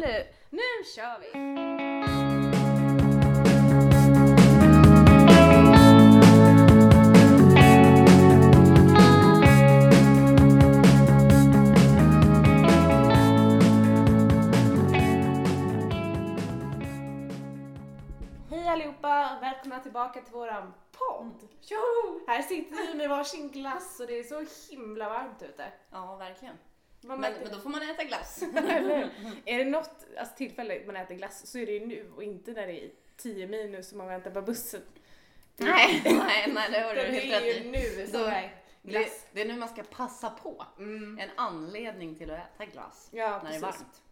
Nu, nu kör vi! Hej allihopa! Välkomna tillbaka till våran podd! Jo! Här sitter vi med varsin glass och det är så himla varmt ute. Ja, verkligen. Men, men då får man äta glass. Är det något alltså, tillfälle man äter glass så är det ju nu och inte när det är 10 minus och man väntar på bussen. nej, nej, nej, det har du helt är rätt i. nu som Då- Det, det är nu man ska passa på. Mm. En anledning till att äta glass Ja, när det är precis. varmt.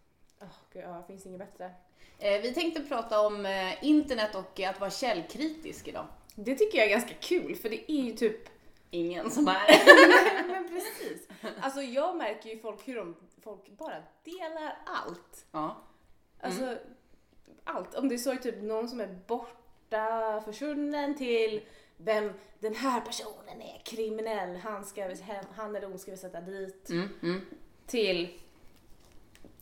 Åh, gud, ja, det finns inget bättre. Eh, vi tänkte prata om eh, internet och att vara källkritisk idag. Det tycker jag är ganska kul för det är ju typ Ingen som är. Men precis. Alltså jag märker ju folk hur de, folk bara delar allt. ja. Alltså allt. Om det är så är typ någon som är borta, försvunnen till vem den här personen är kriminell, han, ska, han eller hon ska vi sätta dit. Mm, mm. Till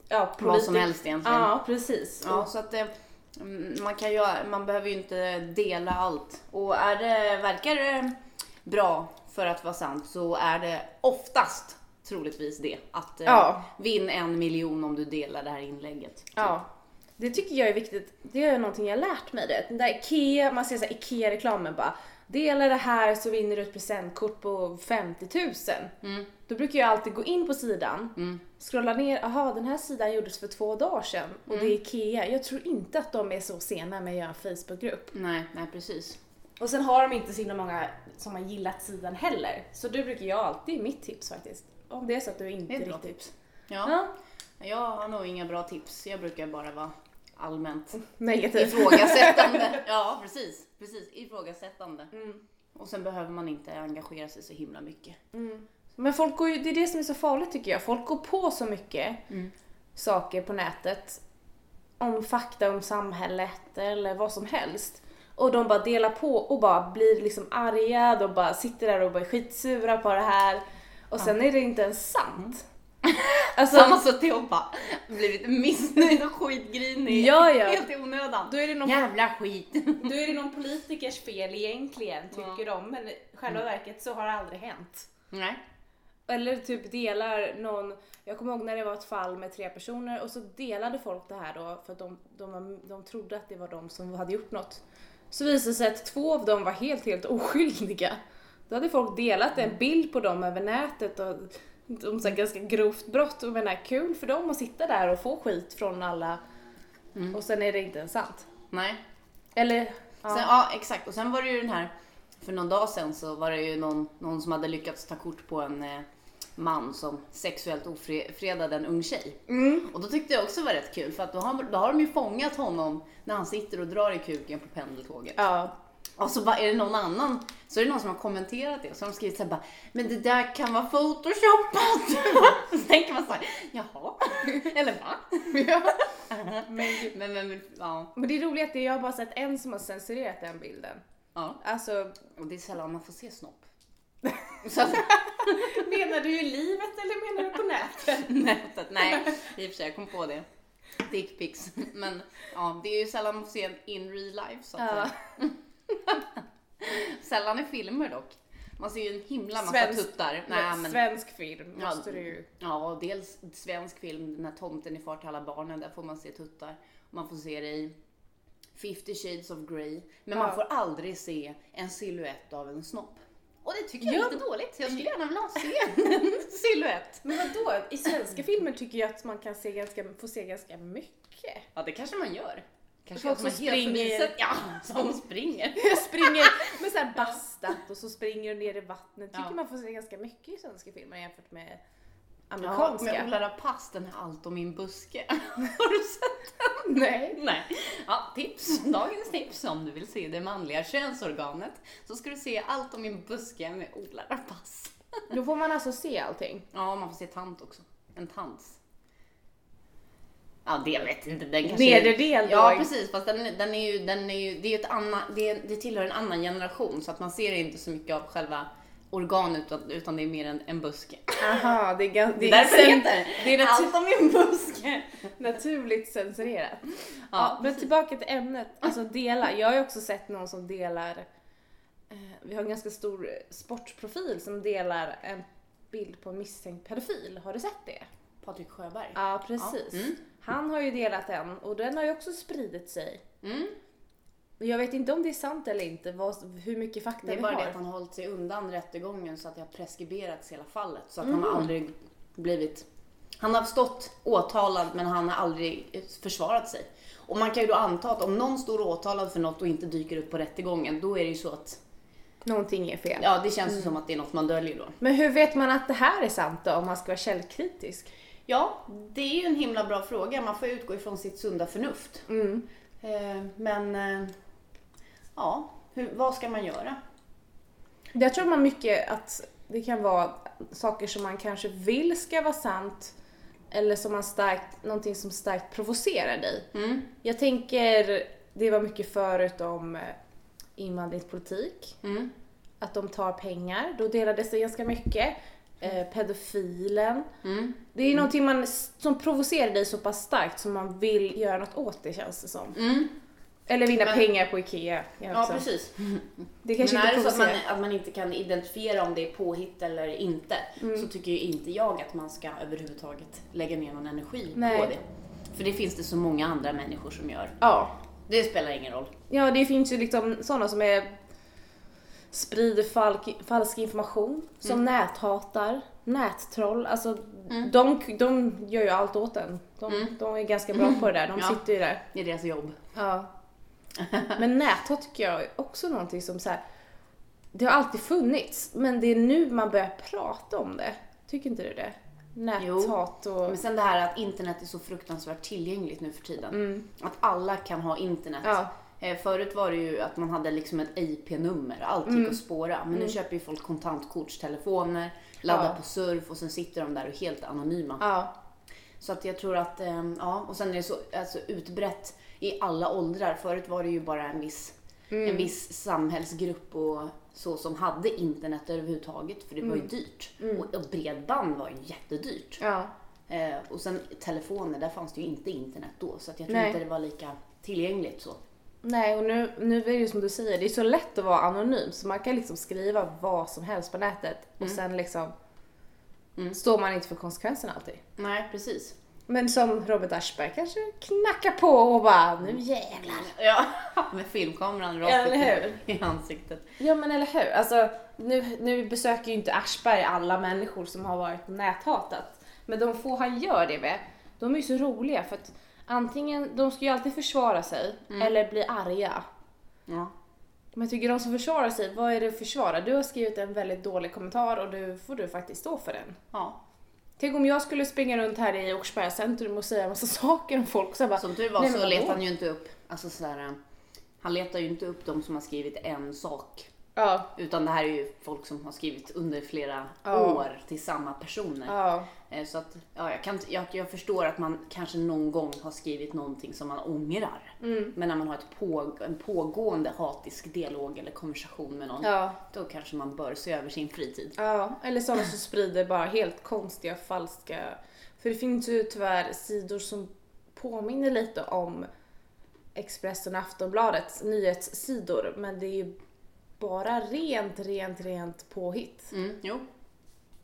ja, Vad som politik- helst egentligen. Ja, precis. Ja, så att eh, mm, man, kan ju, man behöver ju inte dela allt. Och är det, verkar det bra för att vara sant så är det oftast troligtvis det. Att eh, Ja. vinn en miljon om du delar det här inlägget. Ja. Det tycker jag är viktigt. Det är någonting jag lärt mig det. Den där IKEA, man ser så här IKEA-reklamen bara. Dela det här så vinner du ett presentkort på 50 000. Mm. Då brukar jag alltid gå in på sidan, Mm. scrolla ner, aha den här sidan gjordes för två dagar sedan och Mm. det är IKEA. Jag tror inte att de är så sena med att göra en Facebookgrupp. Nej, nej precis. Och sen har de inte så himla många som har gillat sidan heller. Så det brukar jag alltid, mitt tips faktiskt. Om det är så att du inte Det är riktigt... tips. Ja, Ja, jag har nog inga bra tips. Jag brukar bara vara allmänt negativt. ifrågasättande. ja, precis. precis. Ifrågasättande. Mm. Och sen behöver man inte engagera sig så himla mycket. Mm. Men folk går ju, det är det som är så farligt tycker jag. Folk går på så mycket Mm. saker på nätet. Om fakta om samhället eller vad som helst. Och de bara delar på och bara blir liksom arga, de bara sitter där och bara är skitsura på det här. Och sen är det inte ens sant. Alltså, Så han har suttit och bara blivit missnöjd och skitgrinig. Ja, ja. Helt i onödan. då är, det någon, Jävla skit. då är det någon politikers fel egentligen, tycker de. Men i själva verket så har det aldrig hänt. Nej. Eller typ delar någon, jag kommer ihåg när det var ett fall med tre personer och så delade folk det här då för att de, de, de trodde att det var de som hade gjort något. Så visade det sig att två av dem var helt, helt oskyldiga. Då hade folk delat en bild på dem över nätet och om så ganska grovt brott och menar kul för dem att sitta där och få skit från alla och sen är det inte ens sant. Nej. Eller, ja. Sen, ja, exakt. Och sen var det ju den här, för någon dag sedan så var det ju någon, någon som hade lyckats ta kort på en eh, man som sexuellt ofredade en ung tjej. Mm. Och då tyckte jag också det var rätt kul för att då har, då har de ju fångat honom när han sitter och drar i kuken på pendeltåget. ja. Och så bara är det någon annan, så är det någon som har kommenterat det. Så har de skrivit såhär bara, men det där kan vara photoshoppat. så tänker man såhär, jaha, eller va? men, men, men, ja. Men det är roligt att jag har bara sett en som har censurerat den bilden. ja. Alltså, Och det är sällan man får se snopp. Så att, menar du i livet eller menar du på nätet? nätet, nej, i och för sig, jag kom på det. Dickpics. Men ja, det är ju sällan man får se en in real life så att Ja. Sällan i filmer dock. Man ser ju en himla massa Svensk- tuttar. Nej, men, Svensk film Ja, måste du ju... Ja, och dels svensk film, den här Tomten i far till alla barnen, där får man se tuttar. Man får se det i 50 shades of Grey. Men man Ja. får aldrig se en silhuett av en snopp. Och det tycker jag är Ja. lite dåligt. Jag skulle gärna vilja se en silhuett. Men vadå? I svenska filmer tycker jag att man kan se ganska, få se ganska mycket. Ja, det kanske man gör. Kanske Folk som helt springer. Ja, som springer. Springer med såhär bastat och så springer du ner i vattnet. Tycker Ja. man får se ganska mycket i svenska filmer jämfört med Ja, amerikanska. med Ola Rapace, den här Allt om min buske. Har du sett Nej. Nej. Ja, tips. Dagens tips om du vill se det manliga könsorganet så ska du se Allt om min buske med Ola Rapace. Då får man alltså se allting. Ja, man får se tant också. En tants. Ja, det vet inte. Den kanske Nedre del då? Ja, precis. Fast den, den är ju, den är ju, det är ett annat, det, det tillhör en annan generation så att man ser inte så mycket av själva organet utan, utan det är mer en, en buske. Aha, det är ganska... Det är därför det sen- heter det är Allt om min buske. Naturligt censurerat. Ja, Ja, men tillbaka till ämnet. Alltså dela. Jag har ju också sett någon som delar, eh, vi har en ganska stor sportprofil som delar en bild på en misstänkt pedofil. Har du sett det? Patrik Sjöberg. Ja, precis. Ja, mm. Han har ju delat en och den har ju också spridit sig. Mm. Men Jag vet inte om det är sant eller inte, vad, hur mycket fakta Det är vi bara har. det att han har hållit sig undan rättegången så att det har preskriberats hela fallet. Så att Mm. han har aldrig blivit... Han har stått åtalad men han har aldrig försvarat sig. Och man kan ju då anta att om någon står åtalad för något och inte dyker upp på rättegången, då är det ju så att... Någonting är fel. Ja, det känns ju som att det är något man döljer då. Men hur vet man att det här är sant då, om man ska vara källkritisk? Ja, det är ju en himla bra fråga. Man får utgå ifrån sitt sunda förnuft. Mm. Eh, men... Eh, ja, hur, vad ska man göra? Jag tror man mycket att det kan vara saker som man kanske vill ska vara sant eller som man starkt, någonting som starkt provocerar dig. Mm. Jag tänker, det var mycket förut om eh, invandringspolitik, Mm. att de tar pengar, då delades det ganska mycket. Eh, pedofilen. Mm. Det är någonting man, som provocerar dig så pass starkt som man vill göra något åt det känns det som. Mm. Eller vinna Men- pengar på IKEA. Ja, också. precis. Det kanske Men är det så att man, att man inte kan identifiera om det är påhitt eller inte Mm. så tycker ju inte jag att man ska överhuvudtaget lägga ner någon energi Nej. på det. För det finns det så många andra människor som gör. Ja. Det spelar ingen roll. Ja, det finns ju liksom sådana som är sprider falk, falsk information, som näthatar, nättroll. Alltså, Mm. de, de gör ju allt åt en. De, Mm. de är ganska bra på det där, de Ja. sitter ju där. Det är deras jobb. Ja. Men näthat tycker jag är också någonting som så här, det har alltid funnits, men det är nu man börjar prata om det. Tycker inte du det? Näthat och... Men sen det här att internet är så fruktansvärt tillgängligt nu för tiden. Mm. Att alla kan ha internet. Ja. Eh, Förut var det ju att man hade liksom ett IP-nummer, allt gick Mm. att spåra. Men nu köper ju folk kontantkortstelefoner, laddar Ja. på surf och sen sitter de där och är helt anonyma. Ja. Så att jag tror att, eh, ja, och sen är det så alltså, utbrett i alla åldrar. Förut var det ju bara en viss, Mm. en viss samhällsgrupp och så som hade internet överhuvudtaget, för det var ju Mm. dyrt. Och, och bredband var ju jättedyrt. Ja. Eh, och sen telefoner, där fanns det ju inte internet då, så att jag tror Nej. inte det var lika tillgängligt så. Nej, och nu, nu är det ju som du säger, det är så lätt att vara anonym så man kan liksom skriva vad som helst på nätet och sen liksom Mm. står man inte för konsekvenserna alltid. Nej, precis. Men som Robert Aschberg kanske knackar på och bara nu jävlar. Ja, med filmkameran rakt upp i- ansiktet. Ja men eller hur. Alltså, nu, nu besöker ju inte Aschberg alla människor som har varit näthatat. Men de få han gör det med, de är ju så roliga för att antingen, de ska ju alltid försvara sig eller bli arga. Ja. Men jag tycker de som försvarar sig, vad är det att försvara? Du har skrivit en väldigt dålig kommentar och du får du faktiskt stå för den. ja. Tänk om jag skulle springa runt här i Åkersberga centrum och säga en massa saker om folk så jag bara, Som tur var Nej, men så vadå? letar han ju inte upp, alltså sådär, han letar ju inte upp de som har skrivit en sak. Ja, Utan det här är ju folk som har skrivit under flera Ja. år till samma personer. ja, Eh, Så att, ja, jag, kan, jag, jag förstår att man kanske någon gång har skrivit någonting som man ångrar. mm, Men när man har ett på, en pågående hatisk dialog eller konversation med någon, då kanske man bör se över sin fritid. ja. Eller sådana som sprider bara helt konstiga, falska, för det finns ju tyvärr sidor som påminner lite om Expressen och Aftonbladets nyhetssidor, men det är ju bara rent, rent, rent påhitt. Mm, jo,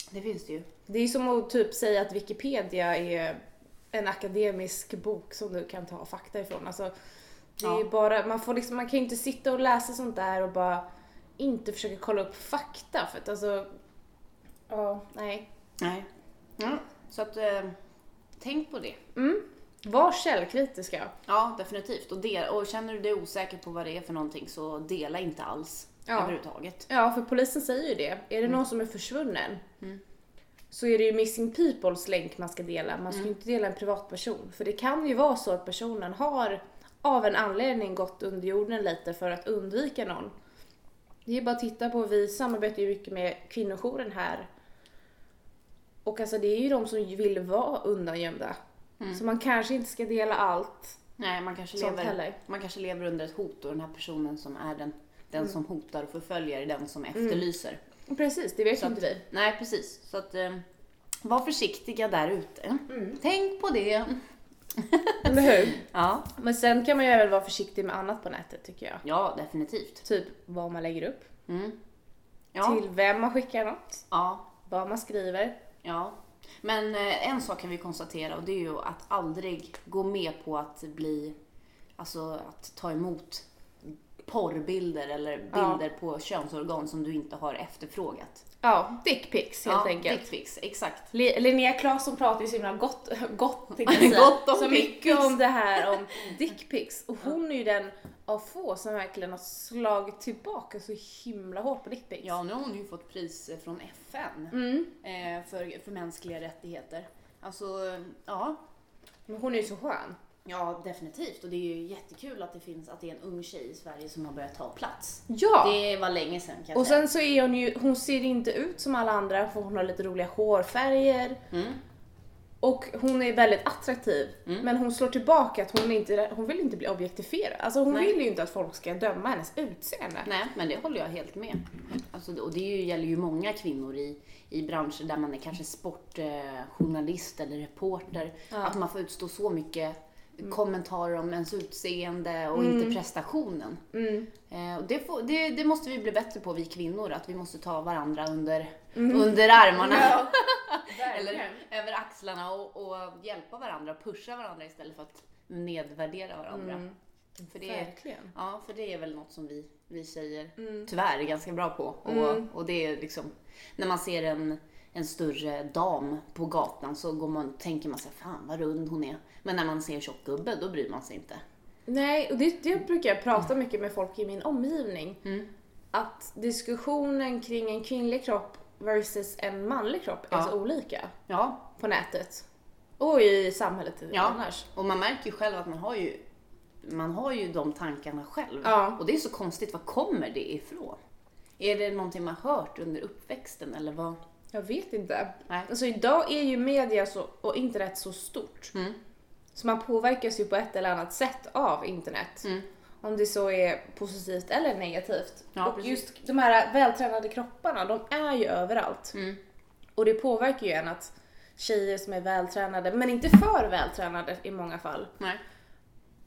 det finns det ju. Det är som att typ säga att Wikipedia är en akademisk bok som du kan ta fakta ifrån. Alltså, det är Ja. ju bara, man, får liksom, man kan ju inte sitta och läsa sånt där och bara inte försöka kolla upp fakta för att alltså, ja, nej. Nej. Ja, så att, eh, tänk på det. Mm. Var källkritiska. Ja, definitivt. Och, del, och känner du dig osäker på vad det är för någonting så dela inte alls Ja. överhuvudtaget. Ja, för polisen säger ju det. Är det någon som är försvunnen så är det ju missing peoples länk man ska dela. Man ska ju inte dela en privatperson. För det kan ju vara så att personen har av en anledning gått under jorden lite för att undvika någon. Det är bara att titta på, vi samarbetar ju mycket med kvinnojouren här. Och alltså det är ju de som vill vara undangömda. Så man kanske inte ska dela allt Nej, man kanske, lever, heller. man kanske lever under ett hot och den här personen som är den, den som hotar och förföljer är den som efterlyser. Precis, det vet Så inte vi. Nej, precis. Så att, eh, var försiktiga där ute. Tänk på det. Eller hur? Ja, Men sen kan man ju även vara försiktig med annat på nätet tycker jag. ja definitivt. Typ vad man lägger upp, Mm. Ja, till vem man skickar något, ja, vad man skriver. ja. Men eh, en sak kan vi konstatera och det är ju att aldrig gå med på att bli, alltså att ta emot porrbilder eller bilder på könsorgan som du inte har efterfrågat. Ja, dickpics helt ja, enkelt. Dickpics, exakt. Linnea Claesson pratar ju så himla gott, gott. Gott om så mycket om det här om dickpics. Och hon är ju den av få som verkligen har slagit tillbaka så himla hårt på dickpics. Ja, nu har hon ju fått pris från FN Mm. eh, för, för mänskliga rättigheter. Alltså, ja. Men hon är ju så skön. Ja, definitivt. Och det är ju jättekul att det finns, att det är en ung tjej i Sverige som har börjat ta plats. Ja! Det var länge sedan kan jag Och säga. sen så är hon ju, hon ser inte ut som alla andra för hon har lite roliga hårfärger. Mm. Och hon är väldigt attraktiv. Mm. Men hon slår tillbaka att hon, inte, hon vill inte bli objektifierad. Alltså hon Nej. vill ju inte att folk ska döma hennes utseende. Nej, men det håller jag helt med. Alltså, och det ju, gäller ju många kvinnor i, i branscher där man är kanske sportjournalist eller reporter. Ja. Att man får utstå så mycket kommentarer om ens utseende och inte prestationen. Mm. Eh, och det, får, det, det måste vi bli bättre på, vi kvinnor, att vi måste ta varandra under, Mm. under armarna. Ja, Eller över axlarna och, och hjälpa varandra pusha varandra istället för att nedvärdera varandra. Mm. För, det är, Verkligen. ja, för det är väl något som vi, vi tjejer Mm. tyvärr är ganska bra på. Och, Mm. och det är liksom, när man ser en, en större dam på gatan så går man, tänker man sig fan vad rund hon är. Men när man ser en tjock gubbe då bryr man sig inte. Nej, och det, det brukar jag prata mycket med folk i min omgivning. Mm. Att diskussionen kring en kvinnlig kropp versus en manlig kropp är Ja. så olika Ja, på nätet. Och i samhället Ja. annars. och man märker ju själv att man har ju, man har ju de tankarna själv. Ja. Och det är så konstigt, var kommer det ifrån? Är det någonting man hört under uppväxten eller vad? Jag vet inte. Nej. Alltså idag är ju media så, och internet så stort. Mm. Så man påverkas ju på ett eller annat sätt av internet. Mm. Om det så är positivt eller negativt. Ja, och precis. just de här vältränade kropparna, de är ju överallt. Mm. Och det påverkar ju en att tjejer som är vältränade, men inte för vältränade i många fall, Nej.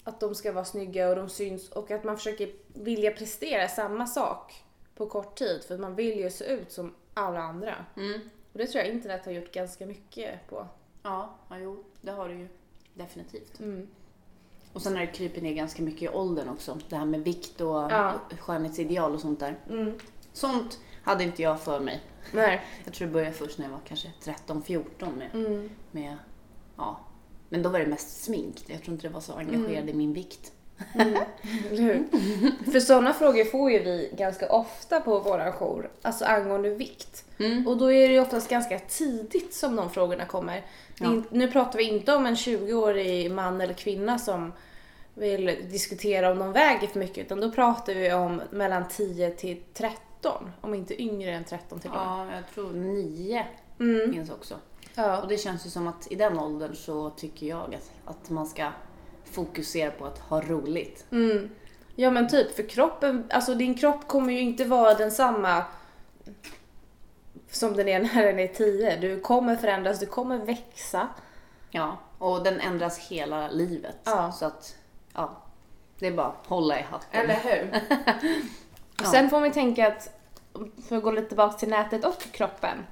att de ska vara snygga och de syns och att man försöker vilja prestera samma sak på kort tid för att man vill ju se ut som alla andra. Mm. Och det tror jag internet har gjort ganska mycket på. Ja, ja, jo, det har du ju definitivt. Mm. Och sen har det krypit ner ganska mycket i åldern också. Det här med vikt och Ja. skönhetsideal och sånt där. Mm. Sånt hade inte jag för mig. Nej. Jag tror det började först när jag var kanske 13-14 med, Mm. med, ja. Men då var det mest smink. Jag tror inte det var så engagerad i min vikt. Eller hur? För sådana frågor får ju vi ganska ofta på våra jour, alltså angående vikt. Mm. Och då är det ju oftast ganska tidigt som de frågorna kommer. Ja. in- Nu pratar vi inte om en 20-årig man eller kvinna som vill diskutera om de väger för mycket, utan då pratar vi om mellan 10 till 13, om inte yngre än 13 till och med. Ja, jag tror nio Mm. finns också. Och Ja. det känns ju som att i den åldern så tycker jag att, att man ska fokusera på att ha roligt. Mm. ja men typ, för kroppen, alltså din kropp kommer ju inte vara densamma som den är när den är 10. Du kommer förändras, du kommer växa. Ja, och den ändras hela livet. Ja. Så att, ja, det är bara att hålla i hatten. hur? Ja. Sen får man tänka att, för att gå lite tillbaka till nätet och kroppen.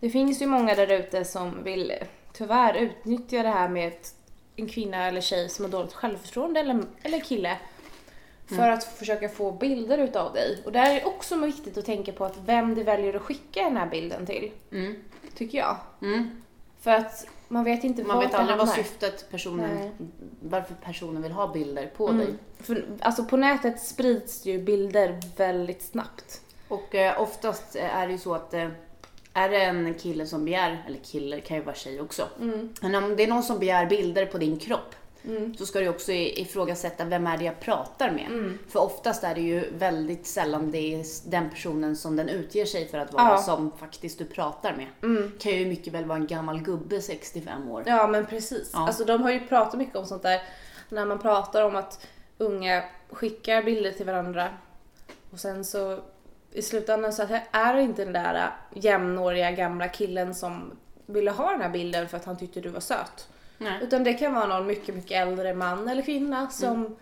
Det finns ju många där ute som vill tyvärr utnyttja det här med ett, en kvinna eller tjej som har dåligt självförtroende eller, eller kille. För Mm. att försöka få bilder utav dig. Och där är det också viktigt att tänka på att vem du väljer att skicka den här bilden till. Mm. Tycker jag. Mm. För att man vet inte Man vet aldrig vad syftet personen, Nej. varför personen vill ha bilder på Mm. dig. För, alltså på nätet sprids ju bilder väldigt snabbt. Och eh, oftast är det ju så att eh, är det en kille som begär, eller kille kan ju vara tjej också. Mm. Men om det är någon som begär bilder på din kropp Mm. så ska du också ifrågasätta vem är det jag pratar med. Mm. För oftast är det ju väldigt sällan det är den personen som den utger sig för att vara Ja. som faktiskt du pratar med. Mm. Kan ju mycket väl vara en gammal gubbe 65 år. Ja men precis. Ja. Alltså de har ju pratat mycket om sånt där när man pratar om att unga skickar bilder till varandra och sen så i slutändan så är det inte den där jämnåriga gamla killen som ville ha den här bilden för att han tyckte du var söt. Nej. Utan det kan vara någon mycket, mycket äldre man eller kvinna som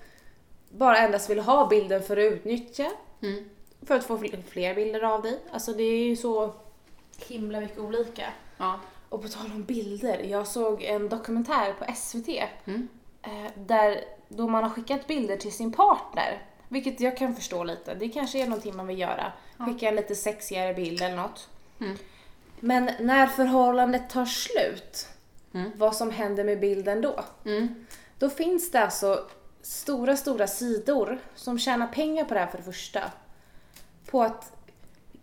bara endast vill ha bilden för att utnyttja. Mm. För att få fl- fler bilder av dig. Alltså det är ju så himla mycket olika. Ja. Och på tal om bilder, jag såg en dokumentär på SVT. Mm. Eh, där då man har skickat bilder till sin partner. Vilket jag kan förstå lite. Det kanske är någonting man vill göra. Skicka en lite sexigare bild eller något. Mm. Men när förhållandet tar slut, Mm. vad som händer med bilden då? Mm. Då finns det alltså stora, stora sidor som tjänar pengar på det här för det första. På att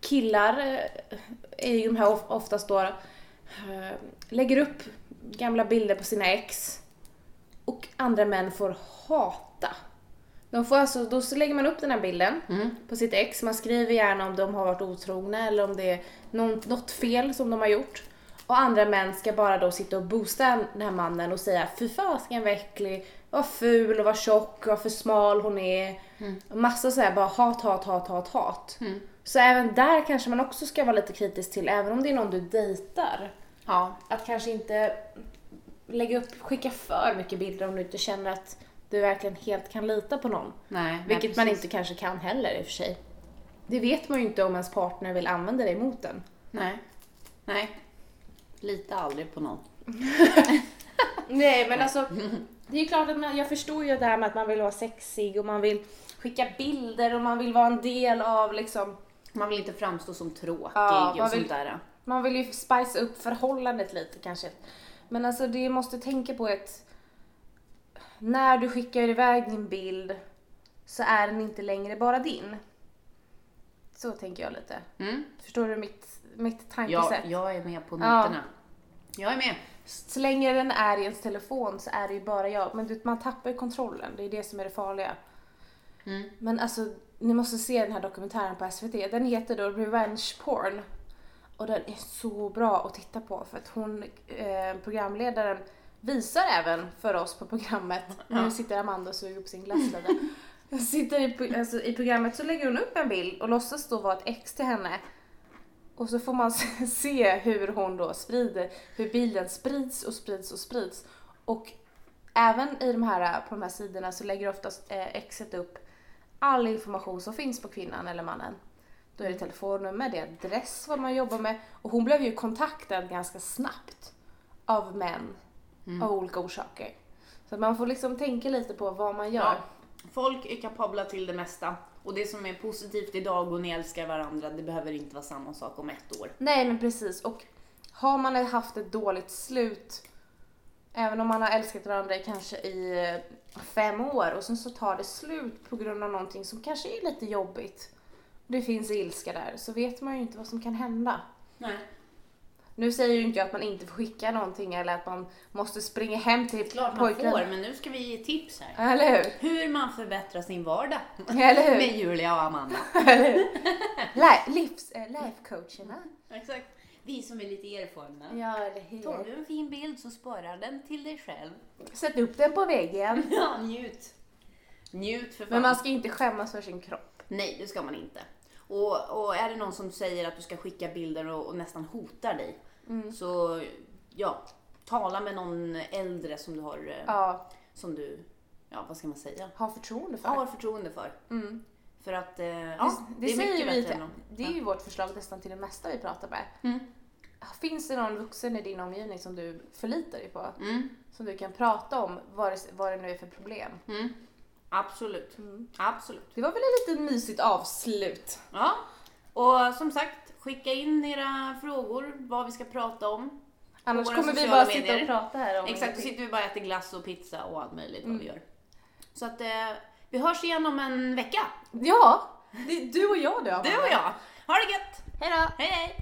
killar, eh, är ju de här of- oftast då, eh, lägger upp gamla bilder på sina ex och andra män får hata. De får alltså, då så lägger man upp den här bilden Mm. på sitt ex. Man skriver gärna om de har varit otrogna eller om det är någon, något fel som de har gjort. Och andra män ska bara då sitta och boosta den här mannen och säga fy fasiken vad äcklig, vad ful och vad tjock och vad för smal hon är. Och massa såhär bara hat, hat, hat, hat, hat. Mm. Så även där kanske man också ska vara lite kritisk till, även om det är någon du dejtar. Ja. Att kanske inte lägga upp, skicka för mycket bilder om du inte känner att du verkligen helt kan lita på någon. Nej, nej, Vilket man precis. inte kanske kan heller i och för sig. Det vet man ju inte om ens partner vill använda det emot en. Nej. Nej. Lita aldrig på någon. Nej men alltså, det är ju klart att man, jag förstår ju det här med att man vill vara sexig och man vill skicka bilder och man vill vara en del av liksom, Man vill inte framstå som tråkig Ja, och man sånt vill- där. man vill ju spice upp förhållandet lite kanske. Men alltså det måste tänka på ett, när du skickar iväg din bild så är den inte längre bara din. Så tänker jag lite. Mm. Förstår du mitt, mitt Ja, tankesätt? jag är med på Ja. noterna. Jag är med. Så länge den är i ens telefon så är det ju bara jag. Men du, man tappar ju kontrollen, det är det som är det farliga. Mm. Men alltså, ni måste se den här dokumentären på SVT. Den heter då Revenge Porn. Och den är så bra att titta på för att hon, eh, programledaren, visar även för oss på programmet. Nu sitter Amanda och suger på sin glasslåda. sitter i, alltså, I programmet så lägger hon upp en bild och låtsas då vara ett ex till henne. Och så får man se hur hon då sprider, hur bilden sprids och sprids och sprids. Och även i de här, på de här sidorna så lägger oftast eh, exet upp all information som finns på kvinnan eller mannen. Då är det telefonnummer, det är adress, vad man jobbar med. Och hon blev ju kontaktad ganska snabbt av män av olika orsaker. Så att man får liksom tänka lite på vad man gör. Ja. Folk är kapabla till det mesta. Och det som är positivt idag och ni älskar varandra, det behöver inte vara samma sak om ett år. Nej men precis och har man haft ett dåligt slut Även om man har älskat varandra kanske i eh, fem år och sen så tar det slut på grund av någonting som kanske är lite jobbigt. Det finns ilska där så vet man ju inte vad som kan hända. Nej. Nu säger ju inte jag att man inte får skicka någonting eller att man måste springa hem till Klart man pojken. får, men nu ska vi ge tips här. Eller hur? Hur man förbättrar sin vardag. Eller hur? Med Julia och Amanda. Eller hur? Livs, äh, life-coacherna. Exakt. Vi som är lite erfarna. Ja, eller Tar hur? du en fin bild så sparar den till dig själv. Sätt upp den på väggen. Ja, njut. Njut för fan. Men man ska inte skämmas för sin kropp. Nej, det ska man inte. Och, och är det någon som säger att du ska skicka bilder och, och nästan hotar dig, Mm. så ja, tala med någon äldre som du har, eh, Ja, som du, ja vad ska man säga, ha förtroende för. har förtroende för. Mm. För att, eh, ja, det, det, är mycket vi bättre än Det är ju vårt förslag nästan till det mesta vi pratar med. Mm. Finns det någon vuxen i din omgivning som du förlitar dig på? Mm, Som du kan prata om vad det, vad det nu är för problem? mm. Absolut. Mm. Absolut. Det var väl ett litet mysigt avslut. Ja, och som sagt, skicka in era frågor, vad vi ska prata om. Annars kommer vi bara sitta medier. och prata här om Exakt, då sitter vi bara och äter glass och pizza och allt möjligt vad Mm. vi gör. Så att eh, vi hörs igen om en vecka. Ja, det är du och jag då. Du och jag. Ha det gött! Hej då! Hej hej!